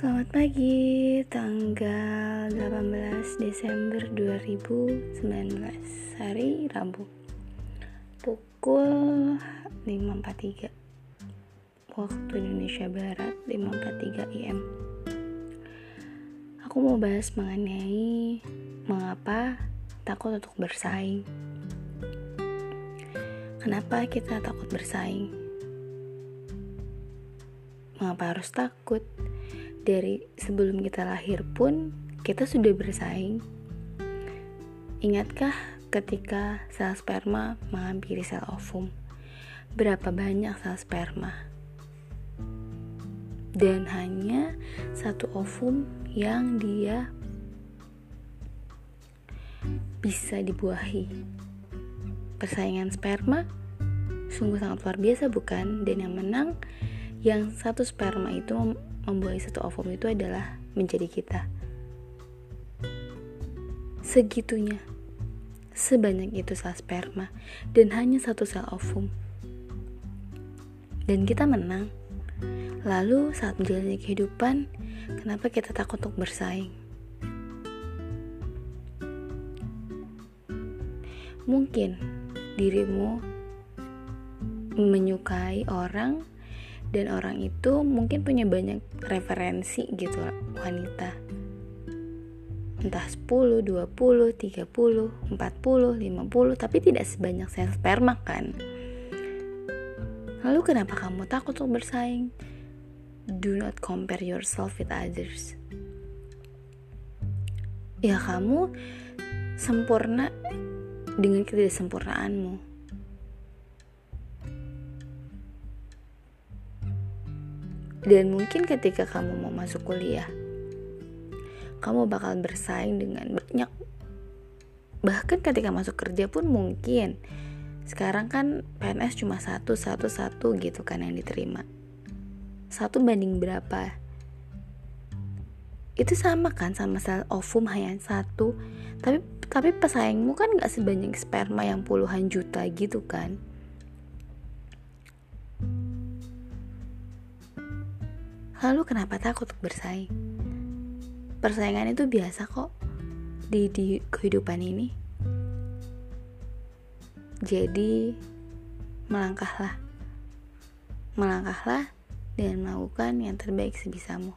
pagi, tanggal 18 Desember 2019 Hari Rabu Pukul 5.43 Waktu Indonesia Barat 5.43 IM Aku mau bahas mengenai Mengapa takut untuk bersaing. Kenapa kita takut bersaing? Mengapa harus takut? Dari sebelum kita lahir pun kita sudah bersaing. Ingatkah ketika sel sperma menghampiri sel ovum? Berapa banyak sel sperma? Dan hanya satu ovum yang dia bisa dibuahi. Persaingan sperma sungguh sangat luar biasa bukan? Dan yang menang yang satu sperma itu membuahi satu ovum itu adalah menjadi kita. Segitunya, sebanyak itu sel sperma dan hanya satu sel ovum. Dan kita menang. Lalu saat menjalani kehidupan, kenapa kita takut untuk bersaing? Mungkin dirimu menyukai orang dan orang itu mungkin punya banyak referensi gitu wanita. Entah 10, 20, 30, 40, 50 tapi tidak sebanyak sel sperma kan. Lalu kenapa kamu takut untuk bersaing? Do not compare yourself with others. Ya kamu sempurna dengan ketidaksempurnaanmu Dan mungkin ketika kamu mau masuk kuliah, kamu bakal bersaing dengan banyak. Bahkan ketika masuk kerja pun mungkin. Sekarang kan PNS cuma satu, satu, satu gitu kan yang diterima. Satu banding berapa? Itu sama kan sama sel ovum hanya satu. Tapi tapi pesaingmu kan gak sebanyak sperma yang puluhan juta gitu kan. Lalu kenapa takut untuk bersaing? Persaingan itu biasa kok di, di kehidupan ini. Jadi melangkahlah. Melangkahlah dan melakukan yang terbaik sebisamu.